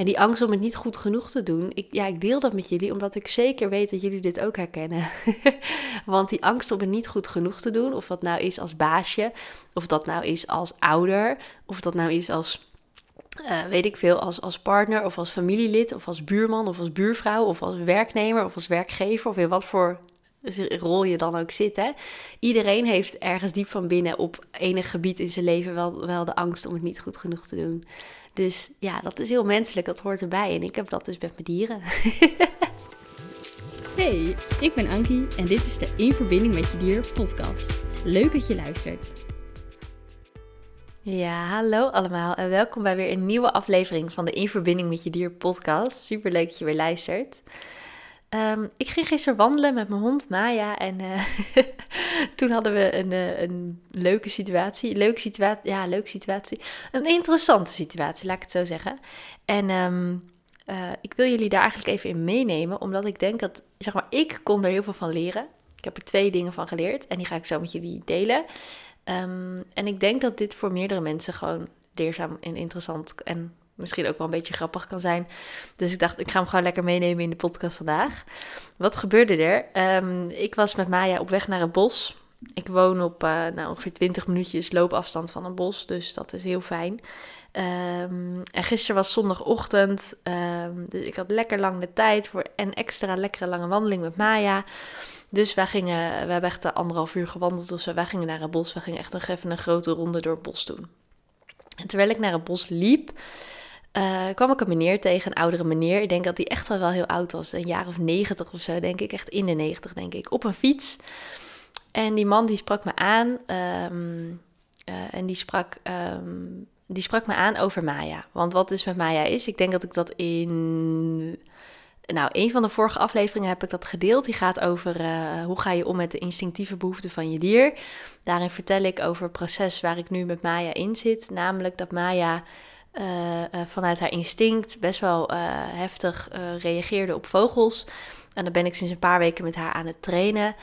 En die angst om het niet goed genoeg te doen, ik, ja, ik deel dat met jullie omdat ik zeker weet dat jullie dit ook herkennen. Want die angst om het niet goed genoeg te doen, of dat nou is als baasje, of dat nou is als ouder, of dat nou is als, uh, weet ik veel, als, als partner, of als familielid, of als buurman, of als buurvrouw, of als werknemer, of als werkgever, of in wat voor rol je dan ook zit. Hè? Iedereen heeft ergens diep van binnen op enig gebied in zijn leven wel, wel de angst om het niet goed genoeg te doen. Dus ja, dat is heel menselijk, dat hoort erbij. En ik heb dat dus met mijn dieren. Hey, ik ben Ankie en dit is de In Verbinding met Je Dier podcast. Leuk dat je luistert. Ja, hallo allemaal en welkom bij weer een nieuwe aflevering van de In Verbinding met Je Dier podcast. Super leuk dat je weer luistert. Ehm, ik ging gisteren wandelen met mijn hond Maya en uh, toen hadden we een, uh, een leuke situatie. Leuke situatie, ja, leuke situatie. Een interessante situatie, laat ik het zo zeggen. En um, uh, ik wil jullie daar eigenlijk even in meenemen, omdat ik denk dat, zeg maar, ik kon er heel veel van leren. Ik heb er twee dingen van geleerd en die ga ik zo met jullie delen. Um, en ik denk dat dit voor meerdere mensen gewoon leerzaam en interessant en misschien ook wel een beetje grappig kan zijn. Dus ik dacht, ik ga hem gewoon lekker meenemen in de podcast vandaag. Wat gebeurde er? Um, ik was met Maya op weg naar het bos. Ik woon op uh, nou, ongeveer 20 minuutjes loopafstand van een bos, dus dat is heel fijn. Um, en gisteren was zondagochtend, um, dus ik had lekker lang de tijd voor een extra lekkere lange wandeling met Maya. Dus wij gingen, we hebben echt anderhalf uur gewandeld zo. Wij gingen naar het bos, we gingen echt nog even een grote ronde door het bos doen. En terwijl ik naar het bos liep, uh, kwam ik een meneer tegen, een oudere meneer. Ik denk dat hij echt al wel heel oud was, een jaar of negentig of zo, denk ik. Echt in de negentig, denk ik. Op een fiets. En die man die sprak me aan. Um, uh, en die sprak, um, die sprak me aan over Maya. Want wat dus met Maya is, ik denk dat ik dat in... Nou, een van de vorige afleveringen heb ik dat gedeeld. Die gaat over uh, hoe ga je om met de instinctieve behoeften van je dier. Daarin vertel ik over het proces waar ik nu met Maya in zit. Namelijk dat Maya vanuit haar instinct best wel uh, heftig reageerde op vogels. En dan ben ik sinds een paar weken met haar aan het trainen.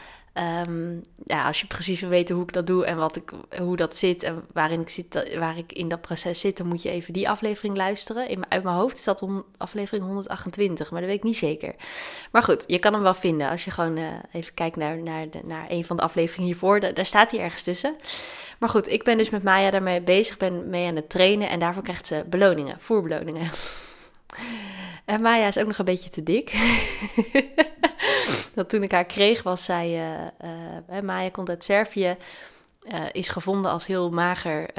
Um, ja, als je precies wil weten hoe ik dat doe en wat ik, hoe dat zit en waarin ik zit, waar ik in dat proces zit, dan moet je even die aflevering luisteren. In, uit mijn hoofd is dat om, aflevering 128, maar dat weet ik niet zeker. Maar goed, je kan hem wel vinden als je gewoon even kijkt naar, naar, naar een van de afleveringen hiervoor. Da daar staat hij ergens tussen. Maar goed, ik ben dus met Maya daarmee bezig, ben mee aan het trainen en daarvoor krijgt ze beloningen, voerbeloningen. En Maya is ook nog een beetje te dik. dat toen ik haar kreeg was zij, uh, uh, Maya komt uit Servië, uh, is gevonden als heel mager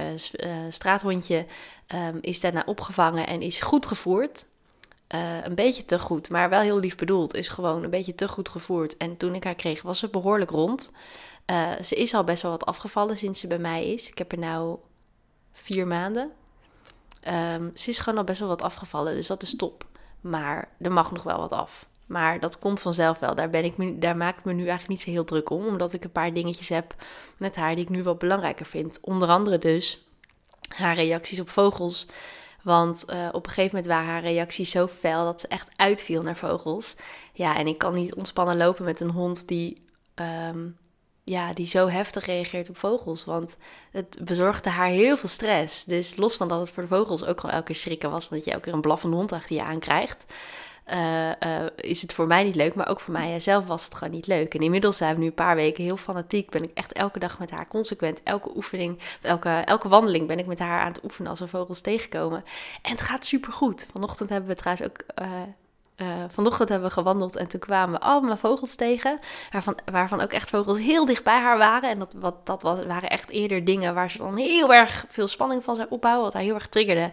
straathondje, um, is daarna opgevangen en is goed gevoerd. Een beetje te goed, maar wel heel lief bedoeld. Is gewoon een beetje te goed gevoerd. En toen ik haar kreeg, was ze behoorlijk rond. Uh, ze is al best wel wat afgevallen sinds ze bij mij is. Ik heb er nou vier maanden. Um, ze is gewoon al best wel wat afgevallen, dus dat is top. Maar er mag nog wel wat af. Maar dat komt vanzelf wel. Daar, ben ik me, daar maak ik me nu eigenlijk niet zo heel druk om. Omdat ik een paar dingetjes heb met haar die ik nu wel belangrijker vind. Onder andere dus haar reacties op vogels. Want uh, op een gegeven moment waren haar reacties zo fel dat ze echt uitviel naar vogels. Ja, en ik kan niet ontspannen lopen met een hond die um, ja, die zo heftig reageert op vogels. Want het bezorgde haar heel veel stress. Dus los van dat het voor de vogels ook al elke keer schrikken was, want je elke keer een blaffende hond achter je aankrijgt. Uh, uh, is het voor mij niet leuk, maar ook voor mij zelf was het gewoon niet leuk. En inmiddels zijn we nu een paar weken heel fanatiek. Ben ik echt elke dag met haar consequent, elke oefening, elke, elke wandeling ben ik met haar aan het oefenen als we vogels tegenkomen. En het gaat super goed. Vanochtend hebben we trouwens ook uh, uh, vanochtend hebben we gewandeld en toen kwamen we allemaal vogels tegen. Waarvan, waarvan ook echt vogels heel dicht bij haar waren. En dat, wat, dat was, waren echt eerder dingen waar ze dan heel erg veel spanning van zou opbouwen. Wat haar heel erg triggerde.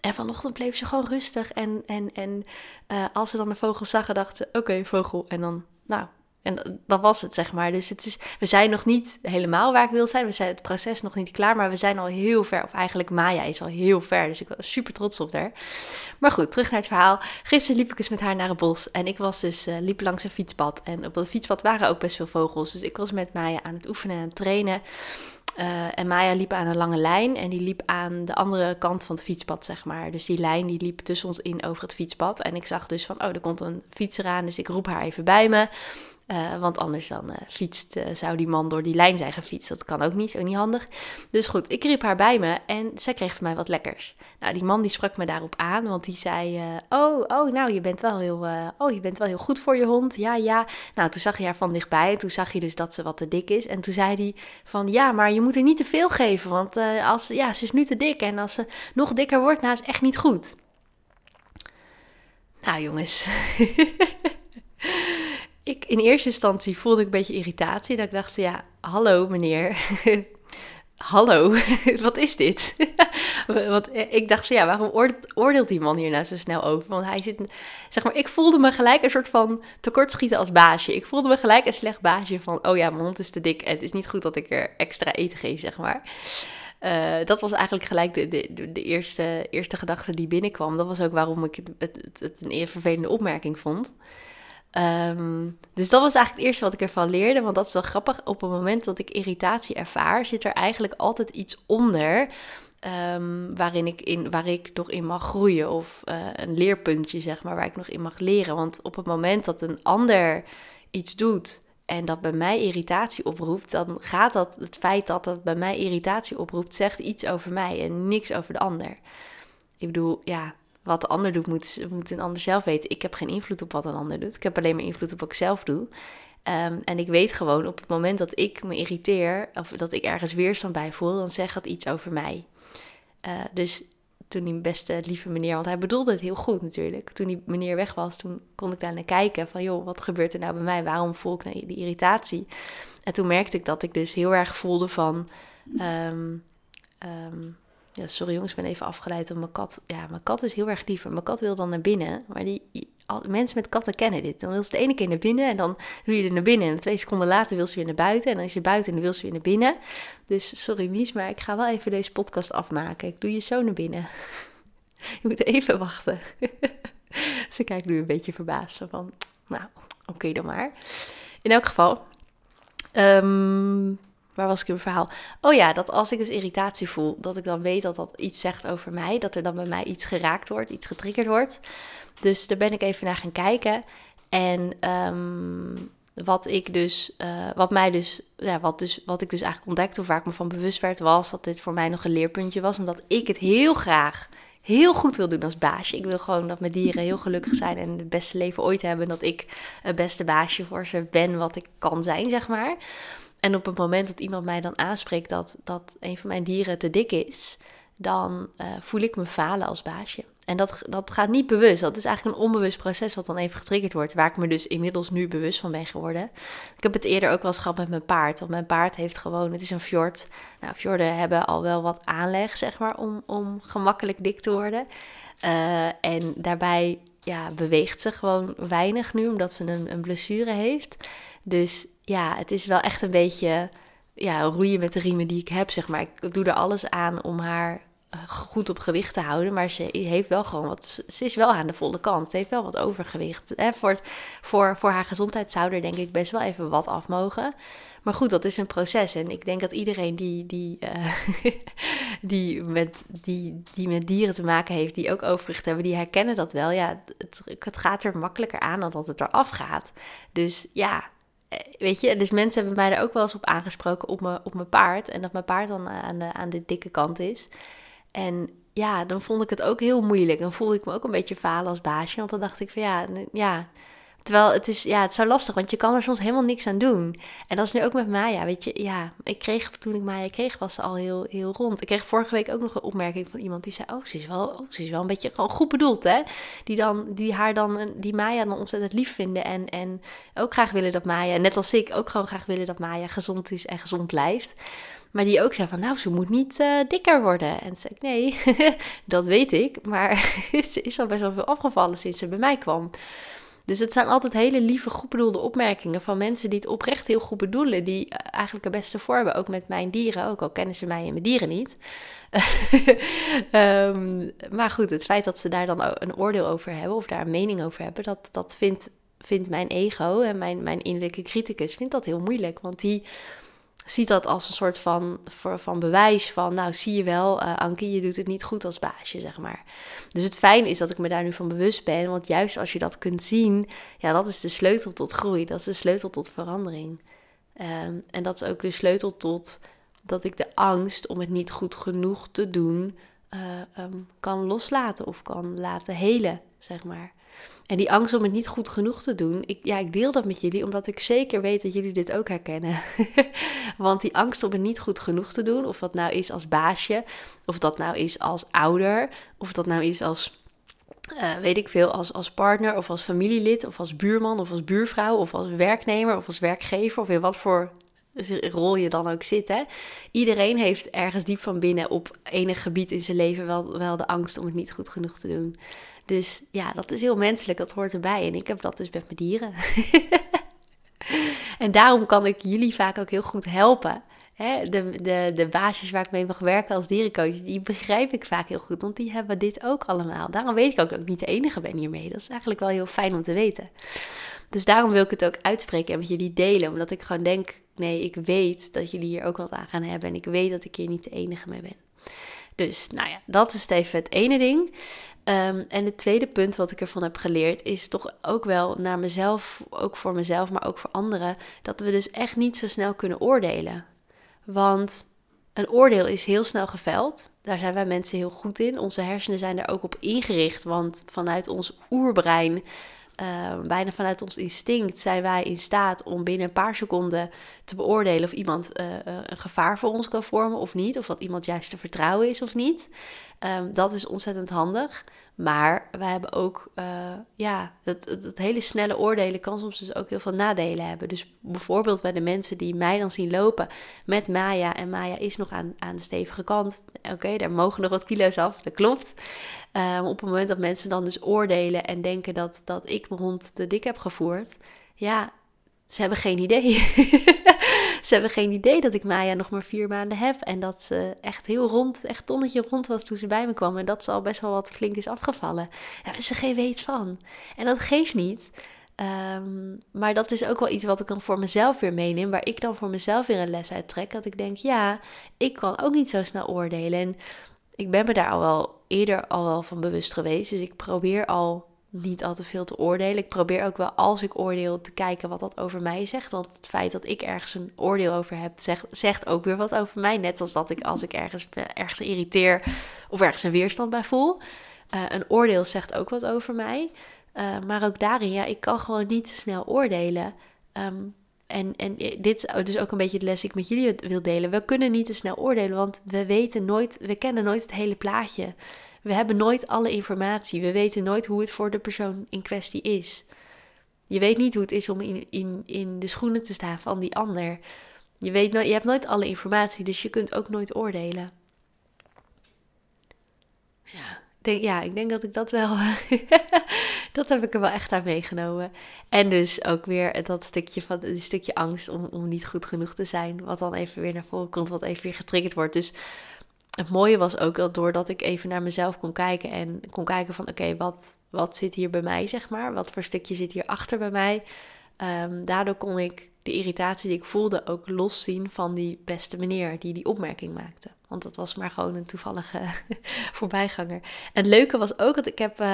En vanochtend bleef ze gewoon rustig. En, en, en uh, als ze dan de vogel zagen, dachten ze: oké, vogel. En dan, nou, en dat was het, zeg maar. Dus het is, we zijn nog niet helemaal waar ik wil zijn. We zijn het proces nog niet klaar, maar we zijn al heel ver. Of eigenlijk Maya is al heel ver, dus ik was super trots op haar. Maar goed, terug naar het verhaal. Gisteren liep ik eens met haar naar het bos. En ik was dus, uh, liep langs een fietspad. En op dat fietspad waren ook best veel vogels. Dus ik was met Maya aan het oefenen en trainen. Uh, en Maya liep aan een lange lijn en die liep aan de andere kant van het fietspad, zeg maar. Dus die lijn die liep tussen ons in over het fietspad. En ik zag dus van, oh, er komt een fietser aan, dus ik roep haar even bij me. Uh, want anders dan uh, fietst, uh, zou die man door die lijn zijn gefietst. Dat kan ook niet, is ook niet handig. Dus goed, ik riep haar bij me en zij kreeg van mij wat lekkers. Nou, die man die sprak me daarop aan, want die zei... oh, oh, nou, je bent, wel heel, oh, je bent wel heel goed voor je hond. Ja, ja. Nou, toen zag je haar van dichtbij en toen zag je dus dat ze wat te dik is. En toen zei hij van, ja, maar je moet er niet te veel geven. Want als, ja, ze is nu te dik en als ze nog dikker wordt, nou, is echt niet goed. Nou, jongens... ik, in eerste instantie voelde ik een beetje irritatie. Dat ik dacht, ja, hallo meneer. hallo, wat is dit? Want ik dacht ja, waarom oordeelt die man hier nou zo snel over? Want hij zit, zeg maar, ik voelde me gelijk een soort van tekortschieten als baasje. Ik voelde me gelijk een slecht baasje van, oh ja, mijn hond is te dik en het is niet goed dat ik er extra eten geef, zeg maar. Uh, dat was eigenlijk gelijk de, de, de, eerste, eerste gedachte die binnenkwam. Dat was ook waarom ik het, het, het een vervelende opmerking vond. Um, dus dat was eigenlijk het eerste wat ik ervan leerde. Want dat is wel grappig. Op het moment dat ik irritatie ervaar, zit er eigenlijk altijd iets onder. Um, waarin ik in, waar ik nog in mag groeien. Of uh, een leerpuntje, zeg maar, waar ik nog in mag leren. Want op het moment dat een ander iets doet en dat bij mij irritatie oproept, dan gaat dat, het feit dat het bij mij irritatie oproept, zegt iets over mij en niks over de ander. Ik bedoel, ja, wat de ander doet, moet, moet een ander zelf weten. Ik heb geen invloed op wat een ander doet. Ik heb alleen maar invloed op wat ik zelf doe. Um, en ik weet gewoon op het moment dat ik me irriteer, of dat ik ergens weerstand bij voel, dan zegt dat iets over mij. Uh, dus toen die beste lieve meneer, want hij bedoelde het heel goed natuurlijk. Toen die meneer weg was, toen kon ik daar naar kijken van joh, wat gebeurt er nou bij mij? Waarom voel ik nou die irritatie? En toen merkte ik dat ik dus heel erg voelde van, um, um, ja, sorry jongens, ik ben even afgeleid op mijn kat. Ja, mijn kat is heel erg lief. Mijn kat wil dan naar binnen, maar die, mensen met katten kennen dit. Dan wil ze de ene keer naar binnen en dan doe je er naar binnen. En twee seconden later wil ze weer naar buiten. En dan is ze buiten en dan wil ze weer naar binnen. Dus sorry Mies, maar ik ga wel even deze podcast afmaken. Ik doe je zo naar binnen. je moet even wachten. ze kijkt nu een beetje verbaasd van, nou, oké dan maar. In elk geval, um, waar was ik in verhaal? Oh ja, dat als ik dus irritatie voel, dat ik dan weet dat dat iets zegt over mij. Dat er dan bij mij iets geraakt wordt, iets getriggerd wordt. Dus daar ben ik even naar gaan kijken. En ehm, wat ik dus, uh, wat mij dus, ja, wat dus, wat ik dus eigenlijk ontdekte, of waar ik me van bewust werd, was dat dit voor mij nog een leerpuntje was. Omdat ik het heel graag heel goed wil doen als baasje. Ik wil gewoon dat mijn dieren heel gelukkig zijn en het beste leven ooit hebben. Dat ik het beste baasje voor ze ben wat ik kan zijn, zeg maar. En op het moment dat iemand mij dan aanspreekt dat, dat een van mijn dieren te dik is, dan uh, voel ik me falen als baasje. En dat, dat gaat niet bewust. Dat is eigenlijk een onbewust proces wat dan even getriggerd wordt. Waar ik me dus inmiddels nu bewust van ben geworden. Ik heb het eerder ook wel eens gehad met mijn paard. Want mijn paard heeft gewoon, het is een fjord. Nou, fjorden hebben al wel wat aanleg, zeg maar, om, om gemakkelijk dik te worden. Uh, en daarbij ja, beweegt ze gewoon weinig nu, omdat ze een, een blessure heeft. Dus ja, het is wel echt een beetje ja, roeien met de riemen die ik heb, zeg maar. Ik doe er alles aan om haar eh, goed op gewicht te houden. Maar ze heeft wel gewoon wat. Ze is wel aan de volle kant. Ze heeft wel wat overgewicht. Hè? Voor, voor, voor haar gezondheid zou er denk ik best wel even wat af mogen. Maar goed, dat is een proces. En ik denk dat iedereen die, die, uh, die, met, die, die met dieren te maken heeft, die ook overgewicht hebben, die herkennen dat wel. Ja, het, het gaat er makkelijker aan dan dat het eraf gaat. Dus ja, eh, weet je, dus mensen hebben mij er ook wel eens op aangesproken op mijn, op mijn paard. En dat mijn paard dan aan de, aan de dikke kant is. En ja, dan vond ik het ook heel moeilijk. Dan voelde ik me ook een beetje falen als baasje. Want dan dacht ik van ja, ja. Terwijl het is, ja, het is lastig, want je kan er soms helemaal niks aan doen. En dat is nu ook met Maya, weet je. Ja, ik kreeg, toen ik Maya kreeg, was ze al heel, heel rond. Ik kreeg vorige week ook nog een opmerking van iemand die zei, oh, ze is wel, oh, ze is wel een beetje gewoon goed bedoeld, hè. Die, dan, die haar dan, die Maya dan ontzettend lief vinden en, en ook graag willen dat Maya, net als ik, ook gewoon graag willen dat Maya gezond is en gezond blijft. Maar die ook zei van, nou, ze moet niet uh, dikker worden. En zei ik, nee, dat weet ik. Maar ze is al best wel veel afgevallen sinds ze bij mij kwam. Dus het zijn altijd hele lieve, goed bedoelde opmerkingen van mensen die het oprecht heel goed bedoelen. Die eh, eigenlijk het beste voor hebben, ook met mijn dieren. Ook al kennen ze mij en mijn dieren niet. um, maar goed, het feit dat ze daar dan een oordeel over hebben of daar een mening over hebben, dat, dat vindt, vindt mijn ego en mijn, mijn innerlijke criticus vindt dat heel moeilijk. Want die ziet dat als een soort van, van bewijs van, nou zie je wel, uh, Ankie, je doet het niet goed als baasje, zeg maar. Dus het fijne is dat ik me daar nu van bewust ben, want juist als je dat kunt zien, ja, dat is de sleutel tot groei, dat is de sleutel tot verandering. Ehm, en dat is ook de sleutel tot dat ik de angst om het niet goed genoeg te doen uh, um, kan loslaten of kan laten helen, zeg maar. En die angst om het niet goed genoeg te doen, ik, ja, ik deel dat met jullie omdat ik zeker weet dat jullie dit ook herkennen. Want die angst om het niet goed genoeg te doen, of dat nou is als baasje, of dat nou is als ouder, of dat nou is als, uh, weet ik veel, als, als partner, of als familielid, of als buurman, of als buurvrouw, of als werknemer, of als werkgever, of in wat voor rol je dan ook zit. Hè? Iedereen heeft ergens diep van binnen op enig gebied in zijn leven wel, wel de angst om het niet goed genoeg te doen. Dus ja, dat is heel menselijk, dat hoort erbij. En ik heb dat dus met mijn dieren. en daarom kan ik jullie vaak ook heel goed helpen. Hè? De, de, de baasjes waar ik mee mag werken als dierencoach, die begrijp ik vaak heel goed. Want die hebben dit ook allemaal. Daarom weet ik ook dat ik niet de enige ben hiermee. Dat is eigenlijk wel heel fijn om te weten. Dus daarom wil ik het ook uitspreken en met jullie delen. Omdat ik gewoon denk, nee, ik weet dat jullie hier ook wat aan gaan hebben. En ik weet dat ik hier niet de enige mee ben. Dus, nou ja, dat is even het ene ding. Um, en het tweede punt wat ik ervan heb geleerd is toch ook wel naar mezelf, ook voor mezelf, maar ook voor anderen, dat we dus echt niet zo snel kunnen oordelen. Want een oordeel is heel snel geveld. Daar zijn wij mensen heel goed in. Onze hersenen zijn er ook op ingericht, want vanuit ons oerbrein uh, bijna vanuit ons instinct zijn wij in staat om binnen een paar seconden te beoordelen of iemand uh, een gevaar voor ons kan vormen of niet. Of dat iemand juist te vertrouwen is of niet. Um, dat is ontzettend handig. Maar wij hebben ook, uh, ja, het, het, hele snelle oordelen kan soms dus ook heel veel nadelen hebben. Dus bijvoorbeeld bij de mensen die mij dan zien lopen met Maya. En Maya is nog aan, aan de stevige kant. Oké, daar mogen nog wat kilo's af, dat klopt. Um, op het moment dat mensen dan dus oordelen en denken dat, dat ik mijn hond te dik heb gevoerd. Ja, ze hebben geen idee. ze hebben geen idee dat ik Maya nog maar vier maanden heb. En dat ze echt heel rond, echt tonnetje rond was toen ze bij me kwam. En dat ze al best wel wat flink is afgevallen. Daar hebben ze geen weet van. En dat geeft niet. Um, maar dat is ook wel iets wat ik dan voor mezelf weer meeneem. Waar ik dan voor mezelf weer een les uit trek. Dat ik denk, ja, ik kan ook niet zo snel oordelen. En ik ben me daar al wel eerder al wel van bewust geweest. Dus ik probeer al niet al te veel te oordelen. Ik probeer ook wel als ik oordeel te kijken wat dat over mij zegt. Want het feit dat ik ergens een oordeel over heb, zegt, zegt ook weer wat over mij. Net als dat ik als ik ergens, ergens irriteer of ergens een weerstand bij voel. Uh, een oordeel zegt ook wat over mij. Uh, maar ook daarin, ja, ik kan gewoon niet te snel oordelen. Um, en, en dit is dus ook een beetje de les die ik met jullie wil delen. We kunnen niet te snel oordelen, want we weten nooit, we kennen nooit het hele plaatje. We hebben nooit alle informatie. We weten nooit hoe het voor de persoon in kwestie is. Je weet niet hoe het is om in, in, in de schoenen te staan van die ander. Je, weet nooit, je hebt nooit alle informatie, dus je kunt ook nooit oordelen. Ja, denk, ja ik denk dat ik dat wel. dat heb ik er wel echt aan meegenomen. En dus ook weer dat stukje van die stukje angst om, om niet goed genoeg te zijn. Wat dan even weer naar voren komt, wat even weer getriggerd wordt. Dus het mooie was ook dat doordat ik even naar mezelf kon kijken en kon kijken van oké, wat, wat zit hier bij mij, zeg maar? Wat voor stukje zit hier achter bij mij? Um, daardoor kon ik de irritatie die ik voelde ook loszien van die beste meneer die die opmerking maakte. Want dat was maar gewoon een toevallige voorbijganger. En het leuke was ook dat ik heb, uh,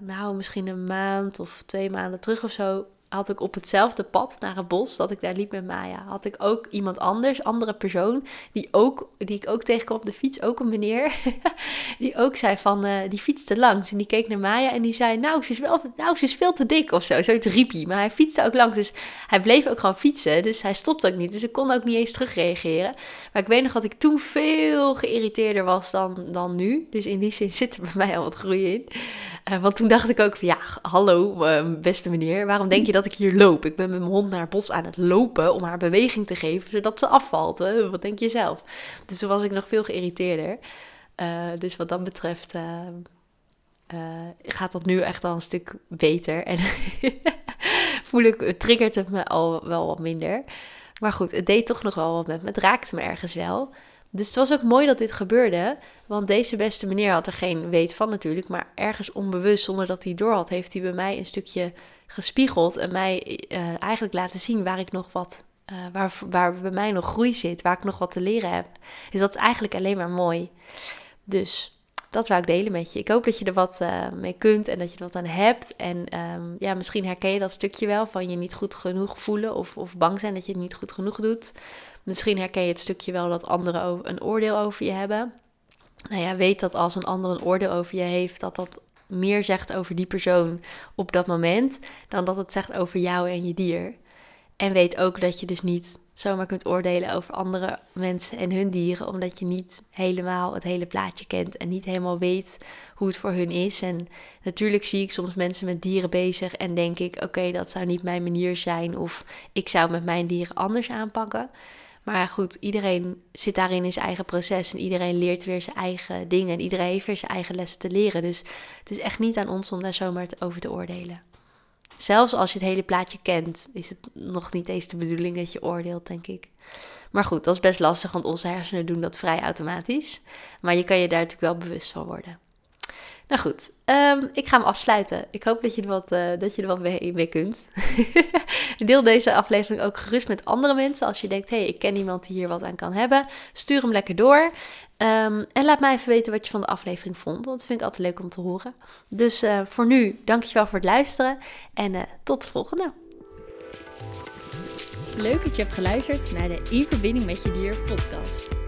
nou misschien een maand of twee maanden terug of zo, had ik op hetzelfde pad naar het bos dat ik daar liep met Maya, had ik ook iemand anders, andere persoon, die, ook, die ik ook tegenkwam op de fiets, ook een meneer, die ook zei van, uh, die fietste langs. En die keek naar Maya en die zei, nou ze, is wel, nou, ze is veel te dik of zo, zoiets riep hij. Maar hij fietste ook langs, dus hij bleef ook gewoon fietsen, dus hij stopte ook niet. Dus ik kon ook niet eens terugreageren. Maar ik weet nog dat ik toen veel geïrriteerder was dan, dan nu. Dus in die zin zit er bij mij al wat groei in. Uh, want toen dacht ik ook van, ja, hallo uh, beste meneer, waarom denk je dat dat ik hier loop. Ik ben met mijn hond naar het bos aan het lopen om haar beweging te geven, zodat ze afvalt. Wat denk je zelf? Dus toen was ik nog veel geïrriteerder. Uh, dus wat dat betreft uh, uh, gaat dat nu echt al een stuk beter. En voel ik, triggert het me al wel wat minder. Maar goed, het deed toch nog wel wat met me. Het raakte me ergens wel. Dus het was ook mooi dat dit gebeurde. Want deze beste meneer had er geen weet van natuurlijk. Maar ergens onbewust, zonder dat hij door had, heeft hij bij mij een stukje gespiegeld. En mij uh, eigenlijk laten zien waar ik nog wat uh, waar, waar bij mij nog groei zit, waar ik nog wat te leren heb. Dus dat is eigenlijk alleen maar mooi. Dus dat wou ik delen met je. Ik hoop dat je er wat uh, mee kunt en dat je er wat aan hebt. En um, ja, misschien herken je dat stukje wel van je niet goed genoeg voelen of, of bang zijn dat je het niet goed genoeg doet. Misschien herken je het stukje wel dat anderen een oordeel over je hebben. Nou ja, weet dat als een ander een oordeel over je heeft, dat dat meer zegt over die persoon op dat moment dan dat het zegt over jou en je dier. En weet ook dat je dus niet zomaar kunt oordelen over andere mensen en hun dieren, omdat je niet helemaal het hele plaatje kent en niet helemaal weet hoe het voor hun is. En natuurlijk zie ik soms mensen met dieren bezig en denk ik: oké, dat zou niet mijn manier zijn, of ik zou met mijn dieren anders aanpakken. Maar goed, iedereen zit daarin in zijn eigen proces en iedereen leert weer zijn eigen dingen en iedereen heeft weer zijn eigen lessen te leren. Dus het is echt niet aan ons om daar zomaar over te oordelen. Zelfs als je het hele plaatje kent, is het nog niet eens de bedoeling dat je oordeelt, denk ik. Maar goed, dat is best lastig, want onze hersenen doen dat vrij automatisch. Maar je kan je daar natuurlijk wel bewust van worden. Nou goed, ehm, ik ga hem afsluiten. Ik hoop dat je er wat, uh, dat je er wat mee, kunt. Deel deze aflevering ook gerust met andere mensen. Als je denkt, hé, hey, ik ken iemand die hier wat aan kan hebben. Stuur hem lekker door. Um, en laat mij even weten wat je van de aflevering vond. Want dat vind ik altijd leuk om te horen. Dus uh, voor nu, dankjewel voor het luisteren. En uh, tot de volgende. Leuk dat je hebt geluisterd naar de In Verbinding met Je Dier podcast.